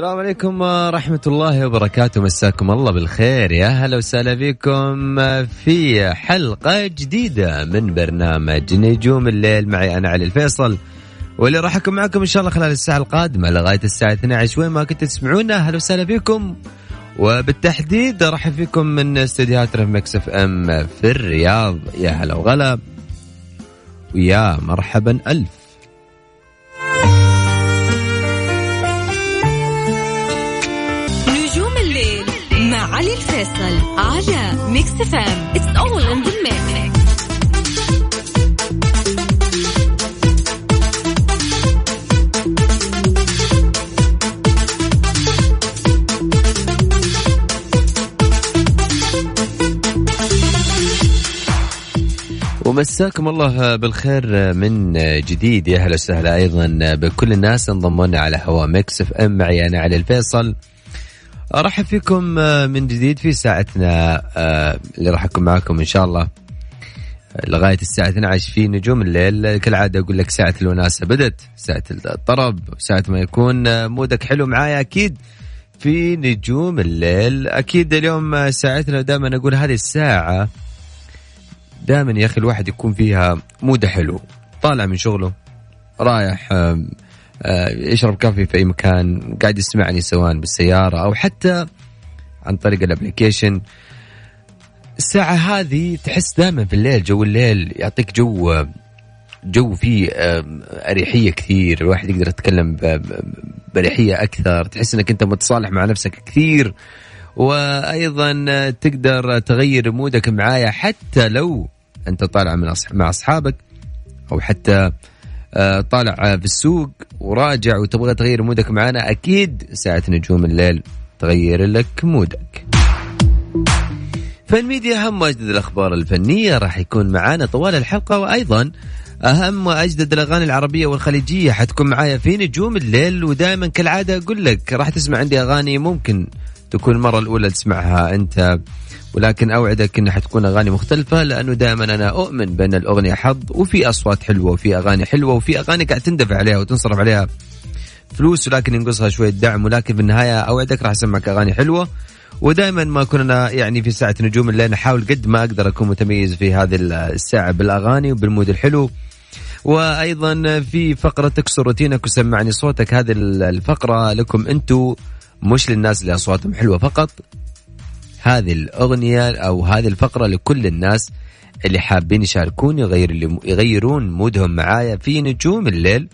السلام عليكم ورحمة الله وبركاته. مساكم الله بالخير. يا هلا وسهلا بكم في حلقة جديدة من برنامج نجوم الليل. معي أنا علي الفيصل واللي راح أكون معكم إن شاء الله خلال الساعة القادمة لغاية الساعة 12 وين ما كنتوا تسمعونا أهلا وسهلا بكم. وبالتحديد ارحب فيكم من استديوهات رف Mix FM في الرياض. يا هلا وغلا. ويا مرحبا ألف. الفيصل على Mix FM it's all in ومساكم الله بالخير من جديد. يا أهلا وسهلا أيضا بكل الناس انضموا لنا على هوا Mix FM معي أنا علي الفيصل. أرحب فيكم من جديد في ساعتنا آه، اللي راح أكون معاكم إن شاء الله. لغاية الساعة 12 في نجوم الليل. كالعاده أقول لك ساعة الوناسة بدت ساعة الطرب ساعة ما يكون مودك حلو معايا أكيد في نجوم الليل. أكيد اليوم ساعتنا دائما أقول هذه الساعة دائما يا أخي الواحد يكون فيها مودة حلو طالع من شغله رايح آه، يشرب coffee في أي مكان قاعد يسمعني سواء بالسيارة أو حتى عن طريق ال application الساعة هذه تحس دائما في الليل جو الليل يعطيك جو جو فيه آم، أريحية كثير. الواحد يقدر يتكلم بأريحية أكثر. تحس أنك أنت متصالح مع نفسك كثير. وأيضا آه، تقدر تغير mood ك معايا حتى لو أنت طالع من مع أصحابك أو حتى آه، طالع آه، في السوق وراجع وتبغى تغير مودك معانا أكيد ساعة نجوم الليل تغير لك مودك. فن ميديا أهم وأجدد الأخبار الفنية راح يكون معانا طوال الحلقة وأيضا أهم وأجدد الأغاني العربية والخليجية. حتكون معايا في نجوم الليل ودائما كالعادة أقول لك راح تسمع عندي أغاني ممكن تكون المرة الأولى تسمعها أنت. ولكن أوعدك أنها حتكون أغاني مختلفة لأنه دائما أنا أؤمن بأن الأغنية حظ وفي أصوات حلوة وفي أغاني حلوة وفي أغاني قاعد تندفع عليها وتنصرف عليها فلوس ولكن ينقصها شوية دعم ولكن في النهاية أوعدك راح أسمعك أغاني حلوة. ودائما ما كنا يعني في ساعة نجوم الليل نحاول قد ما أقدر أكون متميز في هذه الساعة بالأغاني وبالمود الحلو. وأيضا في فقرة تكسر روتينك وسمعني صوتك هذه الفقرة لكم أنتم مش للناس اللي اصواتهم حلوة فقط. هذه الأغنية أو هذه الفقرة لكل الناس اللي حابين يشاركوني يغير يغيرون مودهم معايا في نجوم الليل.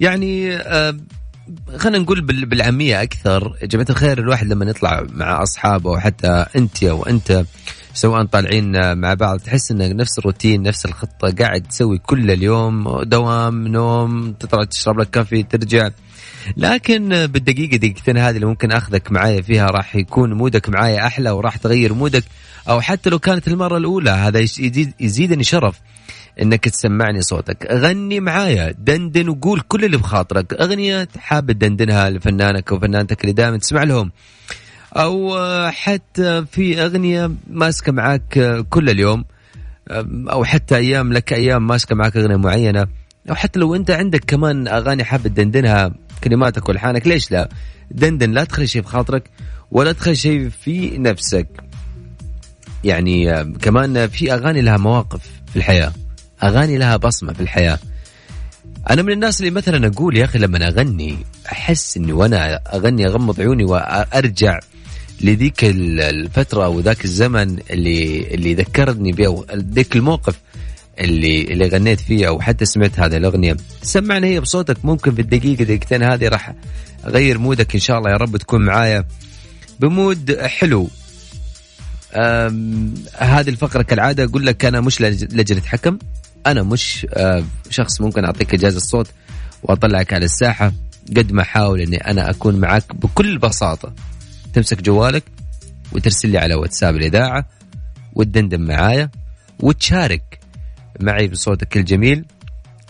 يعني آه خلينا نقول بال- بالعامية أكثر يا جماعة الخير الواحد لما يطلع مع أصحابه أو حتى أنت أو أنت سواء طالعين مع بعض تحس انك نفس الروتين نفس الخطة قاعد تسوي كل اليوم دوام نوم تطلع تشرب لك كافي ترجع. لكن بالدقيقة دقيقتين هذه اللي ممكن أخذك معايا فيها راح يكون مودك معايا أحلى وراح تغير مودك أو حتى لو كانت المرة الأولى هذا يزيد يزيدني شرف إنك تسمعني صوتك. غني معايا دندن وقول كل اللي بخاطرك. أغنية حاب تدندنها لفنانك أو فنانتك اللي دائما تسمع لهم. أو حتى في أغنية ماسكة معاك كل اليوم أو حتى أيام لك أيام ماسكة معاك أغنية معينة. أو حتى لو أنت عندك كمان أغاني حاب تدندنها كلماتك والحانك ليش لا؟ دندن لا تخلي شيء بخاطرك ولا تخلي شيء في نفسك. يعني آه، كمان في أغاني لها مواقف في الحياة أغاني لها بصمة في الحياة. أنا من الناس اللي مثلا أقول يا أخي لما أغني أحس إني وأنا أغني أغمض عيوني وأرجع لذيك الفترة أو ذاك الزمن اللي اللي ذكرني به ذيك الموقف. اللي اللي غنيت فيه أو حتى سمعت هذه الأغنية. سمعنا هي بصوتك ممكن في الدقيقة دقيقتين هذه راح أغير مودك إن شاء الله يا رب تكون معايا. بمود حلو. هذه الفقرة كالعادة أقول لك أنا مش لجنة حكم. أنا مش شخص ممكن أعطيك إجازة الصوت وأطلعك على الساحة. قد ما احاول إني أنا أكون معك بكل بساطة. تمسك جوالك وترسل لي على واتساب الإذاعة وتدندن معايا وتشارك معي بصوتك الجميل.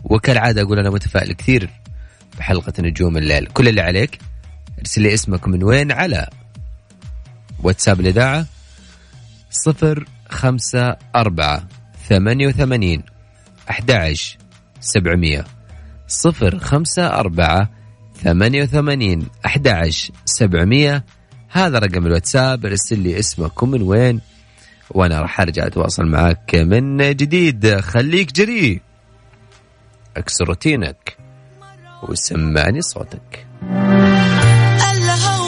وكالعادة أقول أنا متفائل كثير بحلقة نجوم الليل. كل اللي عليك ارسل لي اسمك من وين على واتساب الإذاعة صفر خمسة أربعة ثمانية وثمانين أحد سبعمية. صفر خمسة أربعة ثمانية وثمانين أحد سبعمية. هذا رقم الواتساب ارسل لي اسمك ومن وين وأنا راح أرجع أتواصل معك من جديد. خليك جريء. أكسر روتينك وسمعني صوتك.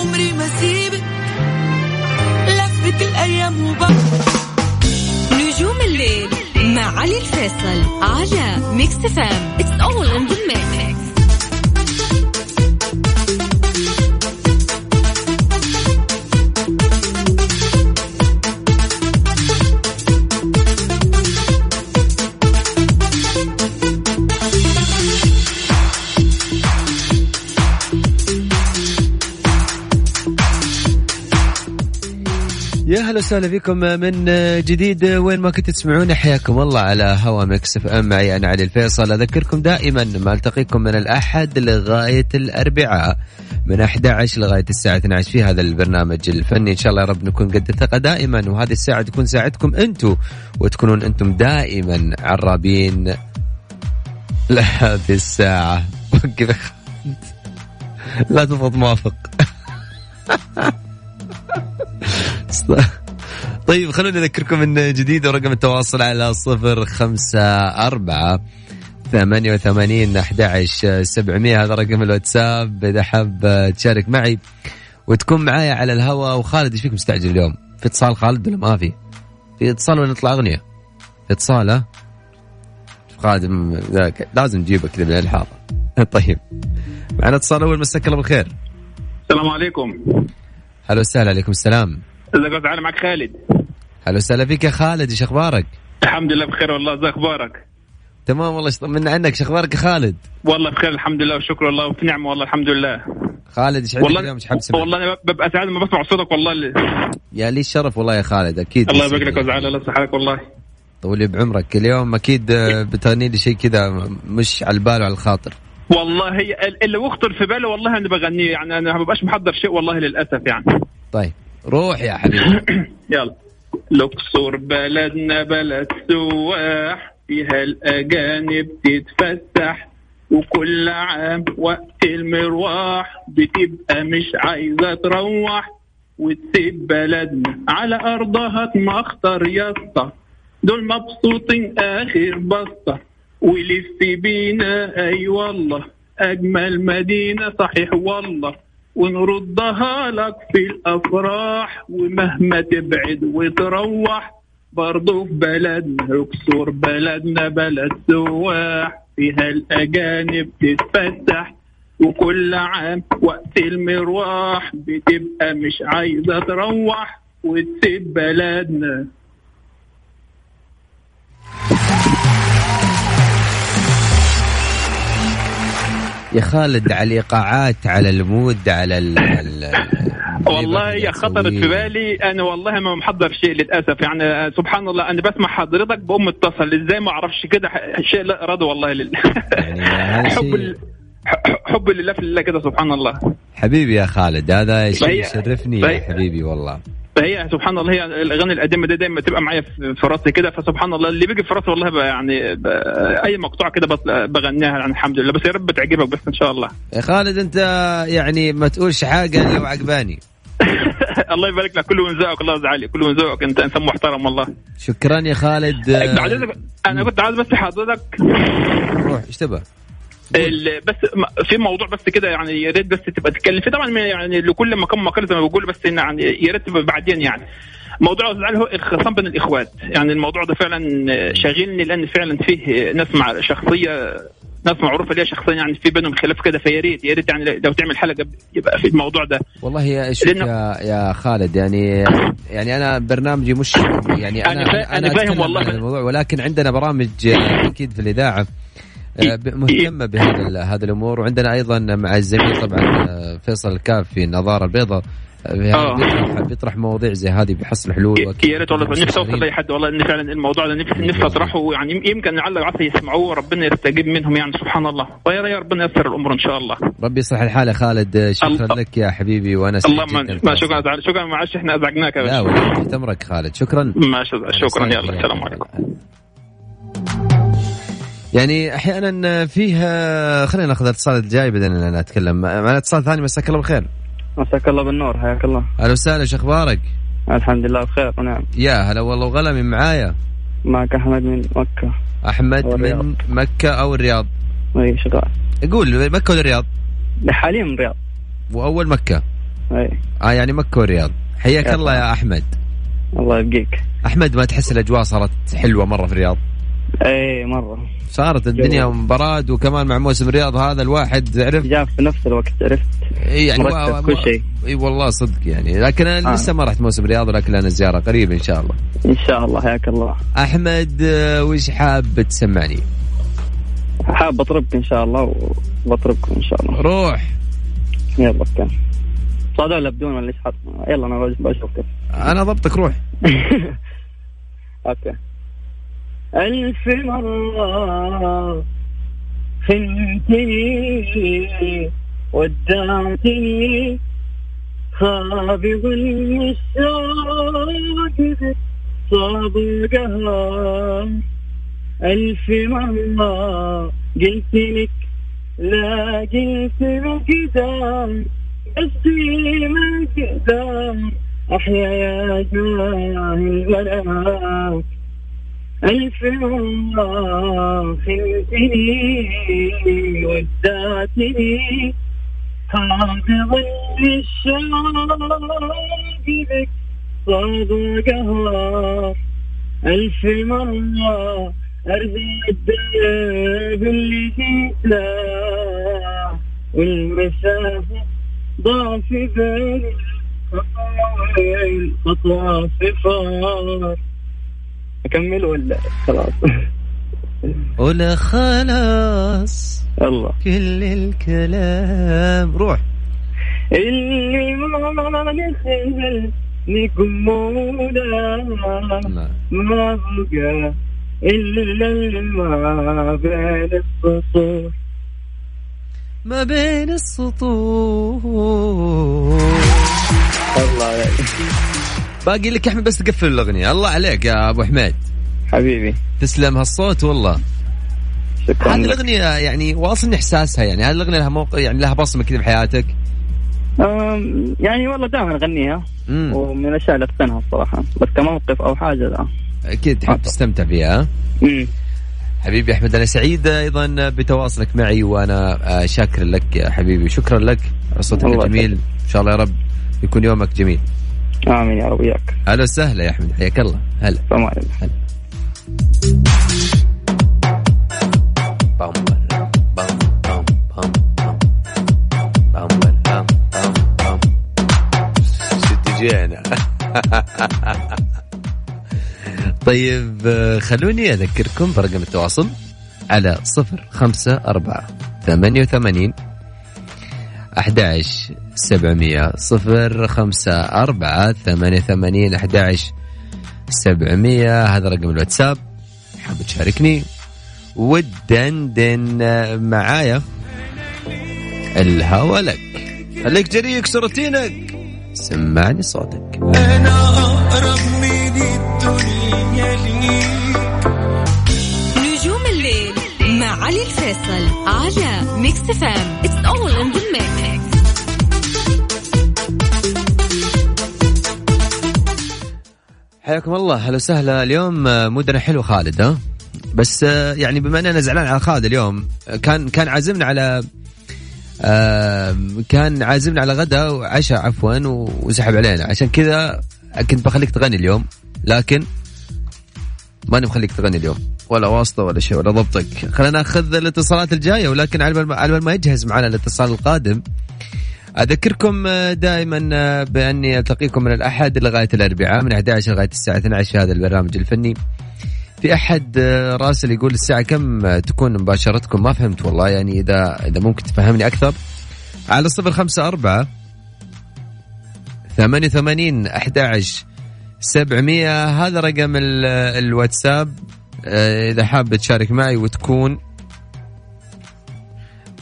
عمري ما سيبك لفت الأيام نجوم الليل مع علي الفيصل على Mix FM يا هلا وسهلا فيكم من جديد. وين ما كنتوا تسمعوني حياكم الله على هوا Mix FM. معي أنا علي الفيصل. أذكركم دائما ما ألتقيكم من الأحد لغاية الأربعاء من 11 لغاية الساعة 12 في هذا البرنامج الفني. إن شاء الله يا رب نكون قد الثقة دائما وهذه الساعة تكون ساعتكم أنتم وتكونون أنتم دائما عرابين لهذه الساعة. لا تضغط موافق. طيب خلونا نذكركم من جديد رقم التواصل على صفر خمسة أربعة ثمانية وثمانين أحد سبعمية هذا رقم الواتساب إذا حاب تشارك معي وتكون معايا على الهواء وخالد إيش فيك مستعجل اليوم؟ في اتصال خالد ولا ما في؟ في اتصال ولا نطلع أغنية؟ في اتصال ها؟ خادم لازم نجيبك كذا من الحاره طيب معنا اتصال أول مساك الله بالخير السلام عليكم هلا وسهلا عليكم السلام ازيك تعالى معك خالد. هلا وسهلا فيك يا خالد إيش أخبارك؟ الحمد لله بخير والله ازي أخبارك؟ تمام والله طمنا عنك إيش أخبارك يا خالد؟ والله بخير الحمد لله وشكر الله وفي نعمة والله الحمد لله. خالد إيش عندك اليوم؟ إيش حاب والله أنا ببقى سعيد لما بسمع صوتك والله. اللي... يا لي الشرف والله يا خالد أكيد الله يبارك لك ويجعل الله يصحك والله. طول بعمرك اليوم أكيد بتغني لي شيء كذا مش على البال وعلى الخاطر. والله هي اللي يخطر في بالي والله أنا بغنيه يعني أنا ما ببقاش محضر شيء والله للأسف يعني. طيب. روح يا حبيبي. يلا. الاقصر بلدنا بلد سواح. فيها الأجانب تتفسح. وكل عام وقت المروح بتبقى مش عايزة تروح. وتسيب بلدنا على أرضها تمخطر يسطا. دول مبسوطين آخر بسطة. ولف بينا أي والله. أجمل مدينة صحيح والله. ونردها لك في الأفراح ومهما تبعد وتروح برضه في بلدنا اقصر بلدنا بلد سواح فيها الأجانب تتفتح وكل عام وقت المروح بتبقى مش عايزة تروح وتسيب بلدنا. يا خالد على الإيقاعات على المود على ال ال والله هي خطرت في بالي أنا والله ما محضر شيء للأسف. يعني سبحان الله أنا بسمع حضرتك بقوم متصل إزاي ما أعرفش كده؟ شيء لا اراد والله لله يعني حب ال... حب لله في الله كده سبحان الله. حبيبي يا خالد هذا شيء يشرفني يا حبيبي والله. فهي سبحان الله هي الأغاني القديمة دي دايما تبقى معايا في راسي كده فسبحان الله اللي بيجي في راسي والله بقى يعني بقى أي مقطوعة كده بغنيها يعني الحمد لله. بس يا رب تعجبك بس إن شاء الله. يا خالد أنت يعني ما تقولش حاجة لو عجباني الله يبارك لك كله من ذوقك الله يزعلك كله من ذوقك أنت إنسان محترم والله. شكرا يا خالد. أنا كنت عايز بس حضرتك. روح إيش تبغى؟ بس في موضوع بس كده يعني يا ريت بس تبقى تتكلم. فيه طبعا يعني لكل مكان مقال زي ما بقول بس يعني يا ريت بعدين يعني. موضوع الزعل هو الخصام بين الإخوات. يعني الموضوع ده فعلا شاغلني لأن فعلا فيه ناس مع شخصيه ناس معروفه ليها شخصيا يعني في بينهم خلاف كده. فيا ريت يا ريت يعني لو تعمل حلقه يبقى في الموضوع ده. والله يا شوف يا, يا خالد يعني يعني أنا برنامجي مش يعني أنا أنا, أنا, أنا فاهم والله. الموضوع ولكن عندنا برامج أكيد في الإذاعة. مهتمة بهذا هذه الأمور. وعندنا أيضا مع الزميل طبعا آه، فيصل الكاف في النظاره البيضاء. آه، بيطرح, بيطرح مواضيع زي هذه بيحصل حلول يا ريت والله نفسي أوصل لأي حد والله ان فعلا الموضوع ده نفسي نفسي أطرحه. يعني يمكن لعل عسى يسمعوه وربنا يستجيب منهم يعني سبحان الله. ويا ربنا ييسر الأمور إن شاء الله. ربي يصلح الحال يا خالد شكرا الله. لك يا حبيبي وأنا الله ما, شكرا شكرا معلش إحنا ازعجناك يا لا تحت امرك خالد. شكرا. ما شكرا. يلا السلام عليكم. يعني أحيانا فيها خلينا ناخذ الاتصال الجاي بعدين أنا أتكلم. معنا اتصال ثاني مساك الله بالخير. مساك الله بالنور حياك الله. أهلا وسهلا شو أخبارك؟ الحمد لله بخير ونعم. يا هلا والله وغلا من معايا. معك أحمد من مكة. أحمد من مكة أو الرياض. أي شغال قول مكة ولا الرياض؟ حاليا من الرياض. وأول مكة. أي. آه يعني مكة والرياض. حياك الله يا أحمد. الله يبقيك. أحمد ما تحس الأجواء صارت حلوة مرة في الرياض؟ اي مرة. صارت الدنيا براد وكمان مع موسم الرياض هذا الواحد عرف جاء في نفس الوقت عرفت؟ إي يعني و... كل شيء. إي والله صدق يعني. لكن أنا آه. لسه ما رحت موسم الرياض لكن أنا زيارة قريب إن شاء الله. إن شاء الله حياك الله. أحمد وش حاب تسمعني؟ حاب أطربك إن شاء الله وبطربكم إن شاء الله. روح. يلا كان صاد ولا بدون ولا إيش حط يلا أنا بشوفك. أنا ضبطك روح. أوكي. ألف مرة خنتني ودعتني خابض المشاق صاب القهر ألف مرة قلت لك لا قلت قلبي ما قدام أحيا يا جاهل الملاك ألف مرة خنتني ودعتني هذا ظل الشاق بك صاد قهر ألف مرة أرضي الدرب اللي جيت والمسافة ضعف بين الخطوة صفار اكمل ولا؟ خلاص. ولا خلاص. الله كل الكلام. روح. اللي ما نخل نقوله ما بقى إلا ما بين السطور. ما بين السطور. الله عليك. باقي لك أحمد بس تقفل الأغنية. الله عليك يا أبو حميد. حبيبي. تسلم هالصوت والله. شكرا هذه الأغنية يعني واصل إحساسها يعني. هذه الأغنية لها موقع يعني لها بصمة كذا بحياتك. يعني والله دائما أغنيها. ومن الأشياء اللي أتقنها الصراحة. بس كموقف أو حاجة لا. أكيد تحب تستمتع فيها. امم حبيبي أحمد أنا سعيد أيضا بتواصلك معي وأنا آه، شاكر لك يا حبيبي. شكرا لك صوتك الجميل. إن شاء الله يا رب يكون يومك جميل. آمين يا رب وياك أهلا وسهلا يا أحمد حياك الله. هلا. السلام هلا. جينا. طيب خلوني أذكركم برقم التواصل على صفر خمسة أربعة ثمانية وثمانين أحد سبعمية صفر خمسة أربعة ثمانية ثمانين أحد سبعمية. هذا رقم الواتساب. حاب تشاركني؟ ودندن معايا. الهوى لك. خليك جريء أكسر روتينك سمعني صوتك. أنا أقرب من الدنيا ليك. نجوم الليل مع علي الفيصل على Mix FM It's all in the حياكم الله. هلا وسهلا. اليوم mood نا حلو خالد ها؟ بس يعني بما إننا زعلان على خالد اليوم كان كان عازمنا على آه كان عازمنا على غدا وعشاء عفوا وسحب علينا. عشان كذا كنت بخليك تغني اليوم. لكن ماني مخليك تغني اليوم. ولا واسطة ولا شيء ولا ضبطك. خلينا ناخذ الاتصالات الجاية ولكن على بال على ما يجهز معنا الاتصال القادم. أذكركم دائما بأني التقيكم من الأحد لغاية الأربعاء من 11 لغاية الساعة 12 في هذا البرنامج الفني. في أحد راسل يقول الساعة كم تكون مباشرتكم؟ ما فهمت والله يعني إذا إذا ممكن تفهمني أكثر. على صفر خمسة أربعة ثمانية وثمانين أحد سبعمية. هذا رقم الواتساب. إذا حاب تشارك معي وتكون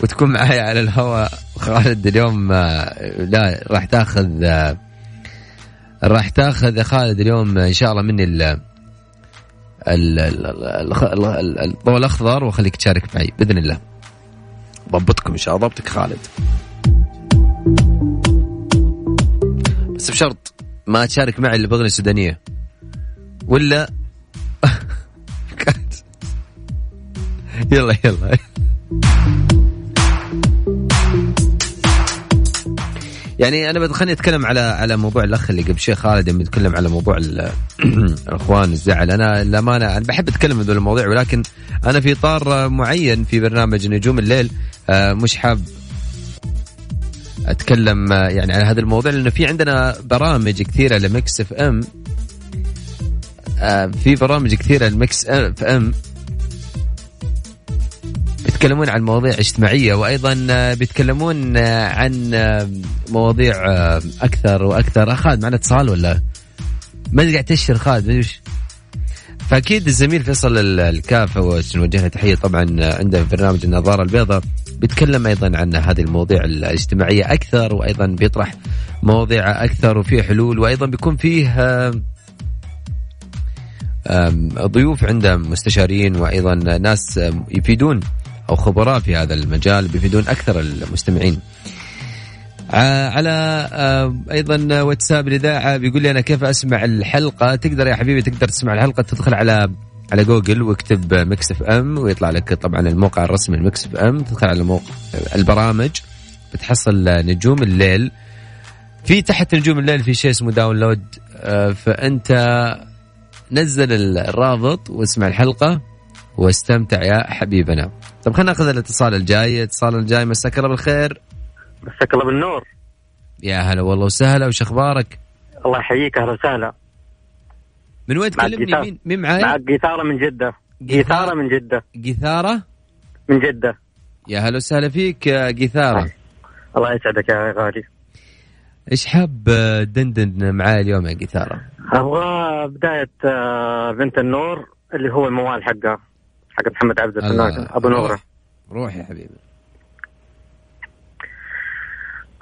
وتكون معي على الهواء. خالد اليوم آه، لا راح تاخذ آه، راح تاخذ خالد اليوم إن شاء الله مني الضوء الأخضر وأخليك تشارك معي بإذن الله. ضبطكم إن شاء الله ضبطك خالد. بس بشرط ما تشارك معي اللي بأغنية السودانيه ولا يلا يلا. يعني أنا خليني أتكلم على على موضوع الأخ اللي قبل شيء خالد يوم يتكلم على موضوع الإخوان الزعل أنا للأمانة أنا بحب أتكلم في المواضيع ولكن أنا في إطار معين في برنامج نجوم الليل آه، مش حاب أتكلم آه، يعني على هذا الموضوع لأنه في عندنا برامج كثيرة ل Mix FM آه، في برامج كثيرة ل Mix FM بيتكلمون عن مواضيع اجتماعية وأيضا بيتكلمون عن مواضيع أكثر وأكثر. خالد معنا اتصال ولا؟ ما قاعد تشر خالد إيش فأكيد الزميل فيصل الكاف نوجه له تحية طبعا عنده في برنامج النظارة البيضاء بيتكلم أيضا عن هذه المواضيع الاجتماعية أكثر وأيضا بيطرح مواضيع أكثر وفيه حلول وأيضا بيكون فيه ضيوف عنده مستشارين وأيضا ناس يفيدون أو خبراء في هذا المجال بيفيدون أكثر المستمعين. على أيضا واتساب الاذاعه بيقول لي أنا كيف أسمع الحلقة؟ تقدر يا حبيبي تقدر تسمع الحلقة تدخل على على جوجل واكتب Mix FM ويطلع لك طبعا الموقع الرسمي ال Mix FM. تدخل على موقع البرامج بتحصل نجوم الليل. في تحت نجوم الليل في شيء اسمه download. فأنت نزل الرابط واسمع الحلقة. واستمتع يا حبيبنا. طب خلينا ناخذ الاتصال الجاي. الاتصال الجاي مساك الله بالخير. مساك الله بالنور. يا هلا والله وسهلا وش أخبارك؟ الله يحييك أهلا وسهلا. من وين تكلمني؟ مين مين معاي معك قيثارة من جدة. قيثارة من جدة. قيثارة من جدة. يا هلا وسهلا فيك قيثارة الله يسعدك يا غالي. إيش حاب دندن معاي اليوم يا قيثارة؟ أبغى بداية آه، بنت النور اللي هو الموال حقها. حق محمد عبد الفنان أبو نورة. روح يا حبيبي.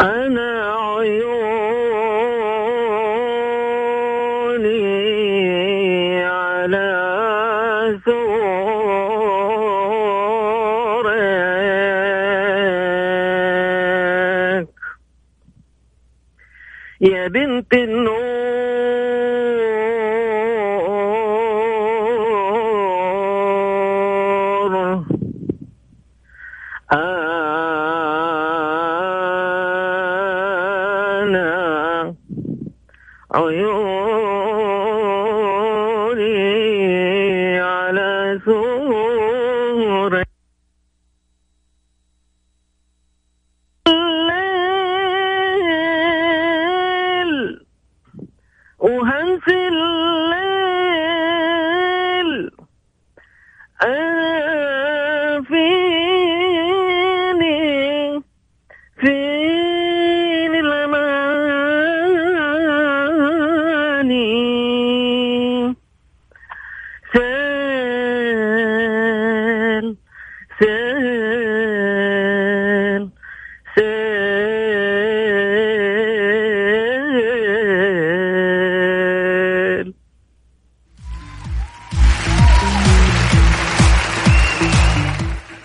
أنا عيوني على زورك. يا بنت النور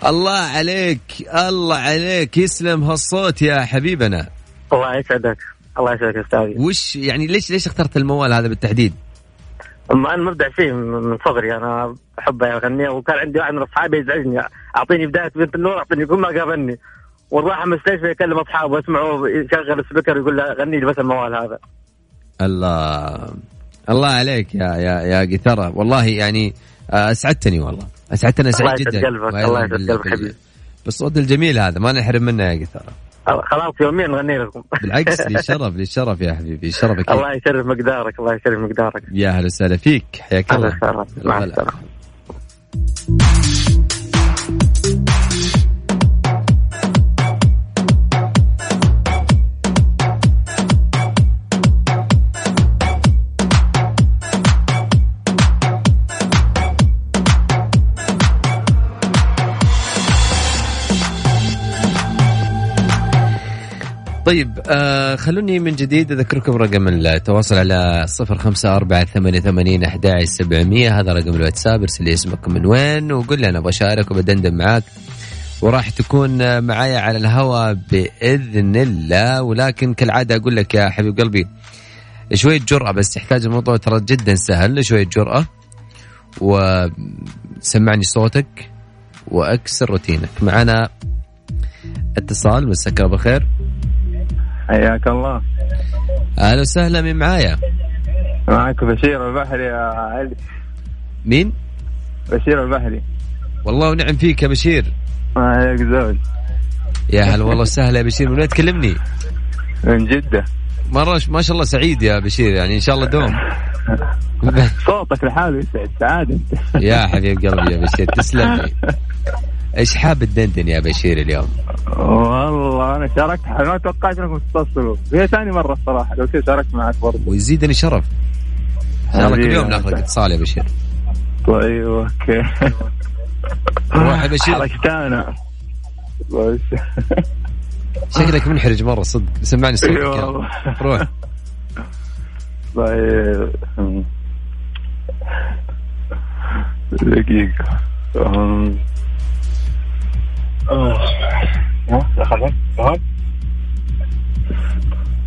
الله عليك الله عليك يسلم هالصوت يا حبيبنا. الله يسعدك الله يسعدك أستاذي. وش يعني ليش ليش اخترت الموال هذا بالتحديد؟ اما أنا مبدع فيه من صغري أنا احب اغني وكان عندي واحد من أصحابي يزعجني أعطيني بداية بنت النور أعطيني كل ما قابلني. والراحة مستشفى يكلم أصحابه يسمعوا يشغل السبيكر يقول له غني لي بس الموال هذا. الله الله عليك يا يا يا قيثرة. والله يعني آه، أسعدتني والله. اسعدتني سعيد جدا. الله يسعد قلبك حبيبي. بالصوت الجميل هذا ما نحرم منه يا قيثرة خلاص يوميا نغني لكم. بالعكس لي الشرف لي الشرف يا حبيبي أكيد. الله يشرف مقدارك الله يشرف مقدارك. يا أهلا وسهلا فيك. حياك الله. مع. السلامة. طيب آه خلوني من جديد أذكركم رقم التواصل على صفر خمسة أربعة ثمانية ثمانين أحد سبعمية هذا رقم الواتساب ارسل لي اسمك من وين وقول لي أنا أبغى أشارك وبدندن معاك. وراح تكون معايا على الهواء بإذن الله ولكن كالعادة أقول لك يا حبيب قلبي شوية جرأة بس يحتاج الموضوع ترى جدا سهل شوية جرأة وسمعني صوتك وأكسر روتينك. معنا اتصال مساك بالخير. حياك الله. أهلا وسهلا من معايا؟ معك بشير البحري يا علي. مين؟ بشير البحري. والله ونعم فيك يا بشير. ما عليك زود يا هلا والله وسهلا يا بشير. من وين تكلمني؟ من جدة. مرة ما شاء الله سعيد يا بشير يعني إن شاء الله دوم. صوتك لحاله يسعد سعادة. يا حبيب قلبي يا بشير تسلم لي. إيش حاب تدندن يا بشير اليوم؟ والله أنا شاركت ما توقعت انكم تتصلوا هي ثاني مرة الصراحة لو كنت شاركت معك برضه. ويزيدني شرف. ان شاء الله كل يوم ناخذ. اتصال يا بشير. طيب okay. روح يا بشير. حرجتنا بس شكلك منحرج مرة صدق. سمعني صوتك. والله. روح. طيب. دقيقة.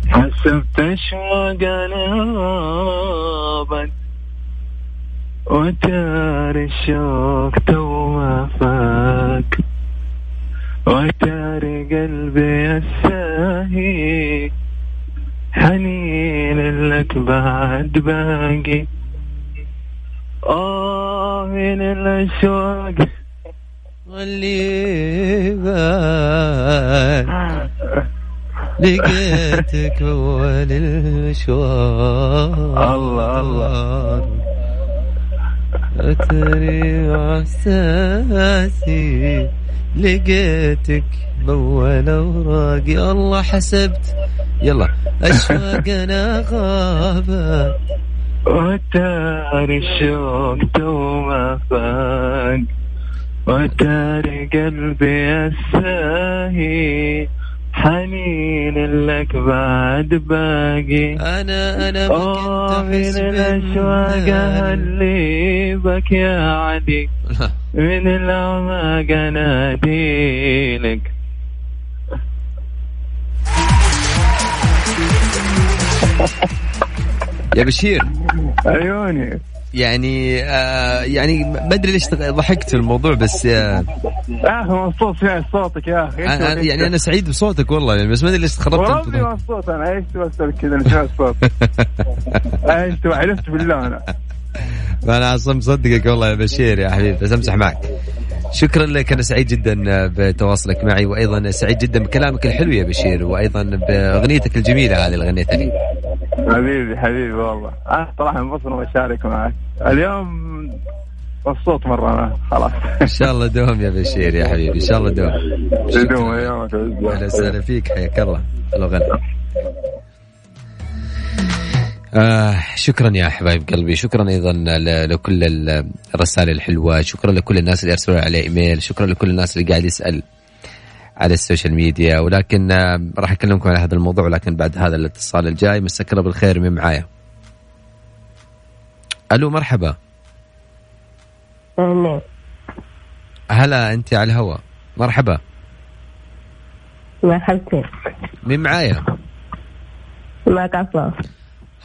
حسبت اشواق نابا وتاري الشوق تو ما فاك وتاري قلبي الساهي حنين لك بعد باقي آه من الأشواق واللي بان لقيتك اول المشوار الله، الله. أتري إحساسي. لقيتك بول اوراقي الله حسبت. يلا. أشواقنا غابت. وتاري الشوق تو ما فاق وتاري قلبي الساهي حنين لك بعد باقي. أنا أنا ما كنت من أحس الأشواق بالندم. اللي بك يا علي. من الأعماق أنادي لك يا بشير. عيوني. يعني آه يعني ما ادري ليش ضحكت في الموضوع بس آه يا أخي مبسوط فيها صوتك يا أخي. أنا يعني أنا سعيد بصوتك والله يعني بس ما أدري ليش خربت وربي انت مبسوط أنا عشت بس كذا أنا سمعت صوت. عشت وحلفت بالله أنا. أنا عصام مصدقك والله يا بشير يا حبيبي بس امزح معك. شكرا لك أنا سعيد جدا بتواصلك معي وأيضا سعيد جدا بكلامك الحلو يا بشير وأيضا بأغنيتك الجميلة هذه اللي غنيتها لي حبيبي حبيبي والله. أنا صراحة مبسوط اني بشارك معك. اليوم مبسوط مرة أنا خلاص. إن شاء الله دوم يا بشير يا حبيبي إن شاء الله دوم. يدوم ايامك أهلا وسهلا فيك حياك الله. الله غنى آه شكرا يا حبايب قلبي شكرا أيضا لكل ال- الرسائل الحلوة شكرا لكل الناس اللي أرسلوا على إيميل شكرا لكل الناس اللي قاعد يسأل. على ال social media ولكن راح أكلمكم على هذا الموضوع ولكن بعد هذا الاتصال الجاي. مساك الله بالخير من معايا. ألو مرحبا. الله هلا أنت على الهواء. مرحبا. مرحبتين مين معايا؟ معك عفاف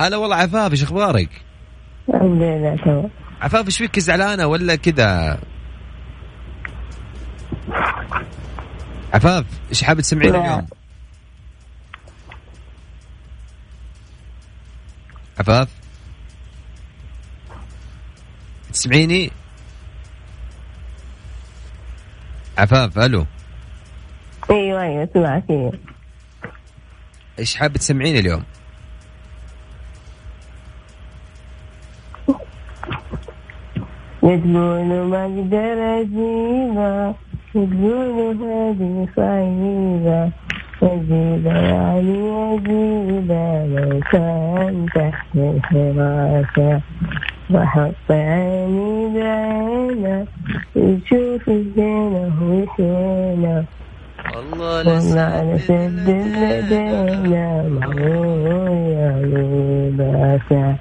هلا والله عفاف إيش أخبارك؟ الحمد لله تمام. عفاف إيش فيك؟ زعلانة ولا كذا؟ عفاف إيش حابب تسمعين. اليوم؟ عفاف تسمعيني؟ عفاف ألو أيوه أيوه سمعك أيوه إيش حابب تسمعيني اليوم؟ يقولوا ما أقدر اجيبها يقولوا هذه صعيبة أجيبة يعني أجيبة لو كان تحت الحراسة بحط عيني بعينه يشوف الزينة وشينة والله والله على سد لدينا معوية لباسة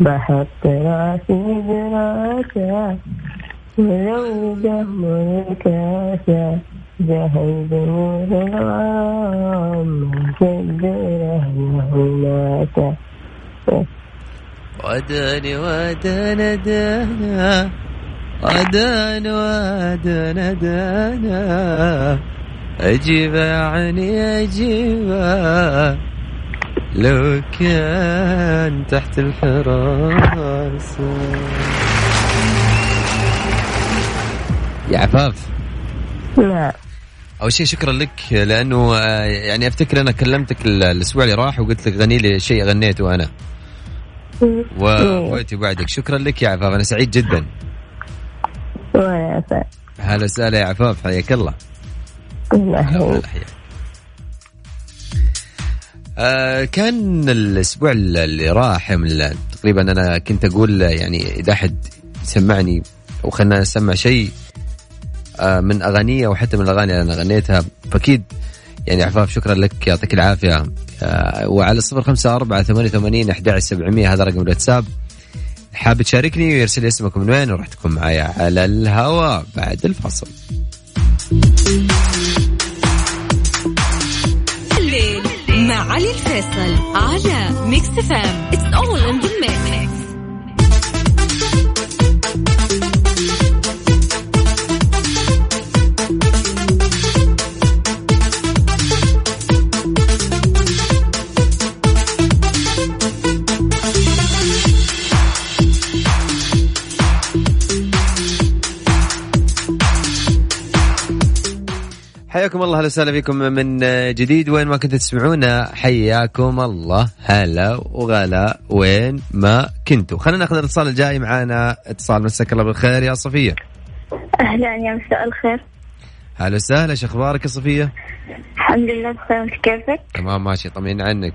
بحط راسي براسة ولو الكاسة جهل دمور الغرام مكدره وناسة وداني ودانا دانا ودان ودانا دانا. أجيب عني أجيبها لو كان تحت الحراسة. يا عفاف. لا. أول شيء شكرا لك لأنه آه، يعني أفتكر أنا كلمتك ال- الأسبوع اللي راح وقلت لك غني لي شيء غنيته أنا. وفوتي بعدك. شكرا لك يا عفاف أنا سعيد جدا. هلا وسهلا يا عفاف حياك الله. الله حياك آه كان الأسبوع اللي راح تقريبا أنا كنت أقول يعني إذا أحد يسمعني أو خلينا نسمع شيء من اغانيه أو حتى من الأغاني اللي أنا غنيتها. فأكيد يعني عفاف شكرا لك يعطيك العافية. آه وعلى الصفر خمسة أربعة ثمانية وثمانين أحد سبعمية هذا رقم الواتساب. حاب تشاركني ويرسل لي اسمك من وين وراح تكون معايا على الهواء بعد الفصل الليل مع علي الفيصل على Mix FM it's all in the mix حياكم الله أهلا وسهلا فيكم من جديد. وين ما كنتوا تسمعونا حياكم الله. هلا وغلا وين ما كنتوا. خلينا ناخذ الاتصال الجاي معانا. اتصال مساك الله بالخير يا صفية. أهلا يا مساء الخير. هلا وسهلا شو أخبارك يا صفية؟ الحمد لله بسلامة كيفك؟ تمام ماشي طمئن عنك.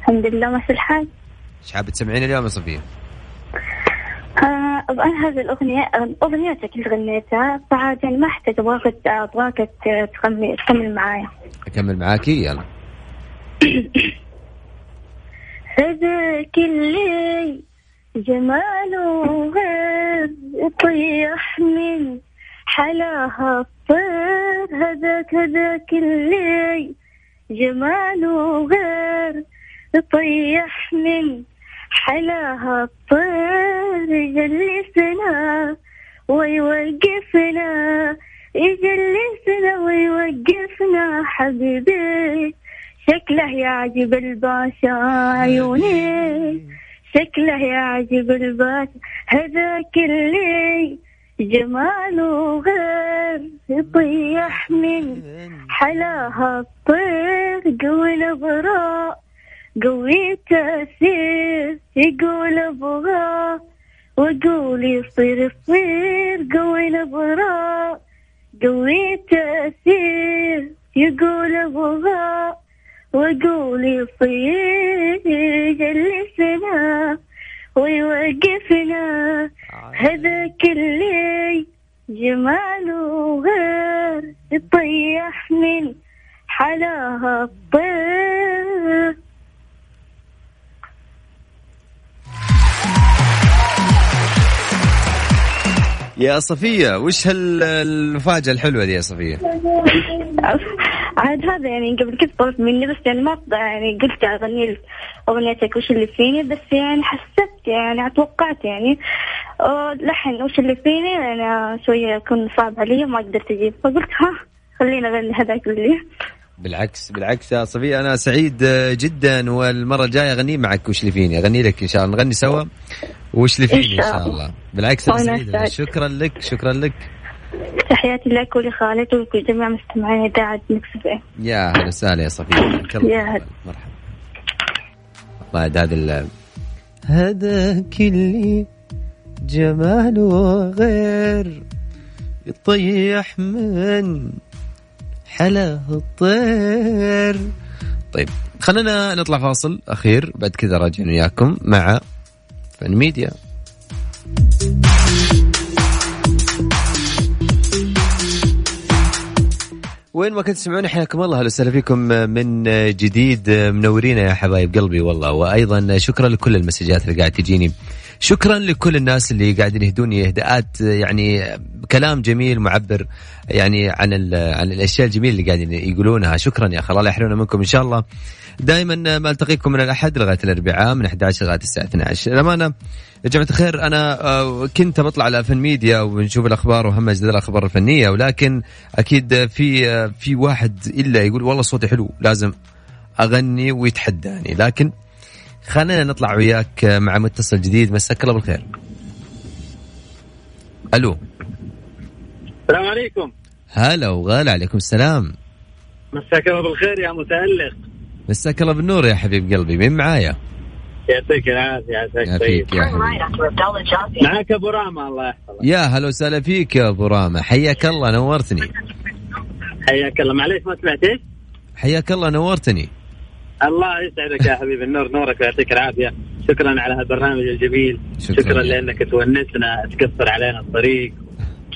الحمد لله ماشي الحال. إيش حابه تسمعين اليوم يا صفية؟ أبغى هذه الأغنية أغنيتك اللي غنيتها. فعاد يعني ما أحتاج أبغاك أبغاك تكمل تكمل معايا. أكمل معاكي يلا. هذاك اللي جماله غير يطيح من حلاها الطير. هذاك هذاك اللي جماله غير يطيح من حلاها الطير يجلسنا ويوقفنا. يجلسنا ويوقفنا حبيبي شكله يعجب الباشا عيوني. شكله يعجب الباشا هذاك اللي جماله غير يطيح من حلاها الطير قوي الابراء قوي تأثير يقول أبغى وقول يصير يصير قوي الابراء قوي تأثير يقول أبغى وقول يصير يجلسنا ويوقفنا. هذاك اللي جماله غير يطيح من حلاها الطير. يا صفية وش هالمفاجاه الحلوة دي يا صفية؟ عاد هذا يعني قبل كذا طلبت مني بس يعني ما يعني قلت أغني لك أغنيتك وش اللي فيني؟ بس يعني حسبت يعني اتوقعت يعني. لحن وش اللي فيني؟ أنا شوية يكون صعب علي ما قدرت أجيب فقلت ها خلينا أغني هذاك اللي. بالعكس بالعكس يا صفية أنا سعيد جدا والمرة الجاية أغني معك وش اللي فيني أغني لك إن شاء الله نغني سوا. وش اللي فيني إن شاء الله. بالعكس وأنا سعيد. شكرا لك شكرا لك. تحياتي لك ولخالد ولكل جميع مستمعين اذاعه مكس اف ام يا هلا وسهلا يا صفية. حياك الله. يا هلا. مرحبا. والله عاد هذا ال هذاك اللي جماله غير يطيح من حلا الطير. طيب خلينا نطلع فاصل أخير. بعد كذا راجعين وياكم مع فن ميديا وين ما كنت تسمعون حياكم الله. أهلا وسهلا فيكم من جديد منورين يا حبايب قلبي والله. وأيضا شكرا لكل المسجات اللي قاعد تجيني. شكرا لكل الناس اللي قاعدين يهدوني إهداءات يعني كلام جميل معبر. يعني عن عن الأشياء الجميلة اللي قاعدين يقولونها. شكرا يا أخي الله يحرمنا منكم إن شاء الله. دائما ما ألتقيكم من الأحد لغاية الأربعاء من 11 لغاية الساعة 12 الامانه يا جماعة الخير أنا آه، كنت بطلع على فن ميديا ونشوف الأخبار وهمج ذي الأخبار الفنية ولكن أكيد في آه، في واحد إلا يقول والله صوتي حلو لازم أغني ويتحداني. لكن خلينا نطلع وياك مع متصل جديد. مساك الله بالخير. ألو. السلام عليكم. هلا وغلا عليكم السلام. مساك الله بالخير يا متألق. مساك الله بالنور يا حبيب قلبي مين معايا؟ يعطيك العافية عساك طيب. معك أبو راما الله يحفظك. يا هلا وسهلا فيك يا أبو رامة حياك الله نورتني. حياك الله. معليش ما سمعت إيش؟ حياك الله نورتني. الله يسعدك يا حبيبي النور نورك ويعطيك العافية. شكرا على هالبرنامج الجميل. شكراً. شكرا, لأنك تونسنا تكسر علينا الطريق.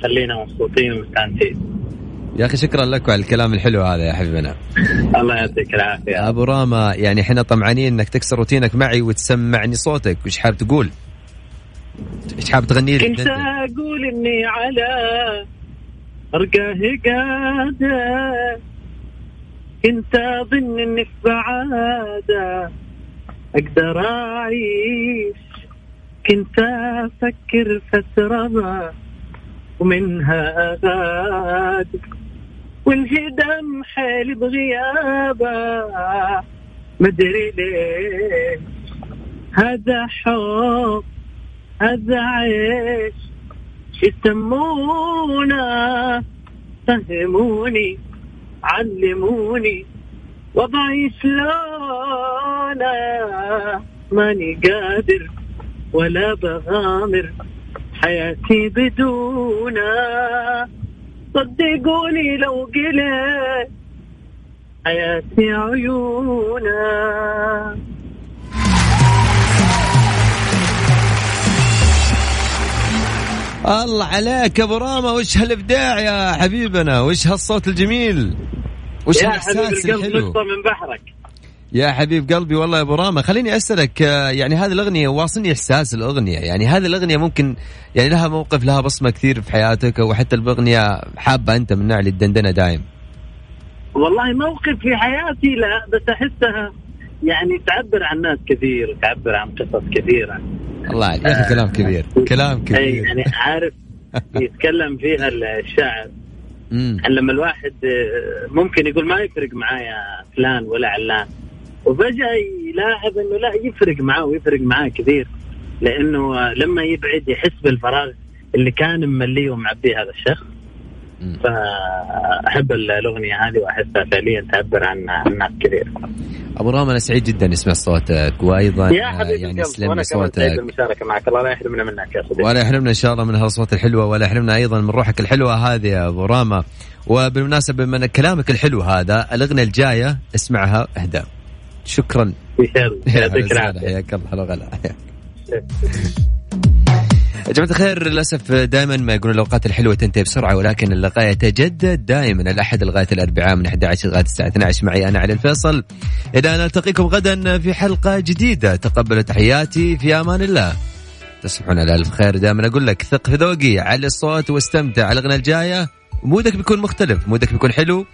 خلينا مبسوطين ومستانسين. يا أخي شكرا لك على الكلام الحلو هذا يا حبيبنا. الله يعطيك العافية. أبو راما يعني إحنا طمعانين إنك تكسر روتينك معي وتسمعني صوتك. وش حاب تقول؟ إيش حاب تغني لي؟ كنت؟ أقول إني على ارقاه قاعدة. كنت أظن إني في بعادة أقدر أعيش. كنت أفكر فترة ما. ومنها اغادر والهدم حالي بغيابه مدري ليه هذا حب هذا عيش. يسمونه فهموني علموني. وضعي شلونه ماني قادر ولا بغامر. حياتي بدونه صدقوني لو قلت حياتي عيونه الله عليك يا أبو راما وش هالإبداع يا حبيبنا؟ وش هالصوت الجميل؟ وش يا حبيب القلب من بحرك. يا حبيب قلبي والله يا أبو راما خليني أسألك آه، يعني هذه الأغنية واصلني إحساس الأغنية يعني هذه الأغنية ممكن يعني لها موقف لها بصمة كثير في حياتك أو حتى الأغنية حابة أنت من نوع الدندنه دايم؟ والله موقف في حياتي لا بس أحسها يعني تعبر عن ناس كثير وتعبر عن قصص كثيرة. الله عليك يا أخي كلام كبير كلام اي كبير. يعني عارف يتكلم فيها الشاعر. لما الواحد آه، ممكن يقول ما يفرق معايا فلان ولا علان. وفجاه يلاحظ إنه لا يفرق معاه ويفرق معاه كثير. لأنه لما يبعد يحس بالفراغ اللي كان ممليه ومعبيه هذا الشخص. فأحب الأغنية هذه وأحسها فعليا تعبر عن عن ناس كثير. أبو راما أنا سعيد جدا اسمع صوتك وأيضا يا آه، حبيبي يعني وأنا لي صوتك بالمشاركة معك. الله لا يحرمنا منك يا صديقي. ولا يحرمنا إن شاء الله من هالصوت الحلوة ولا يحرمنا أيضا من روحك الحلوة هذه يا أبو راما وبالمناسبة من كلامك الحلو هذا الأغنية الجاية اسمعها اهداء شكرا. يعطيك العافية. حياك الله هلا وغلا. يا جماعة الخير للأسف دائما ما يقولون الأوقات الحلوة تنتهي بسرعة ولكن اللقاء يتجدد دائما. الأحد لغاية الأربعاء من 11 لغاية الساعة 12 معي أنا علي الفيصل. إلى أن نلتقيكم غدا في حلقة جديدة. تقبلوا تحياتي في أمان الله. تصبحون على ألف خير. دائما أقول لك ثق في ذوقي على الصوت واستمتع. على الاغنيه الجاية مودك بيكون مختلف مودك بيكون حلو.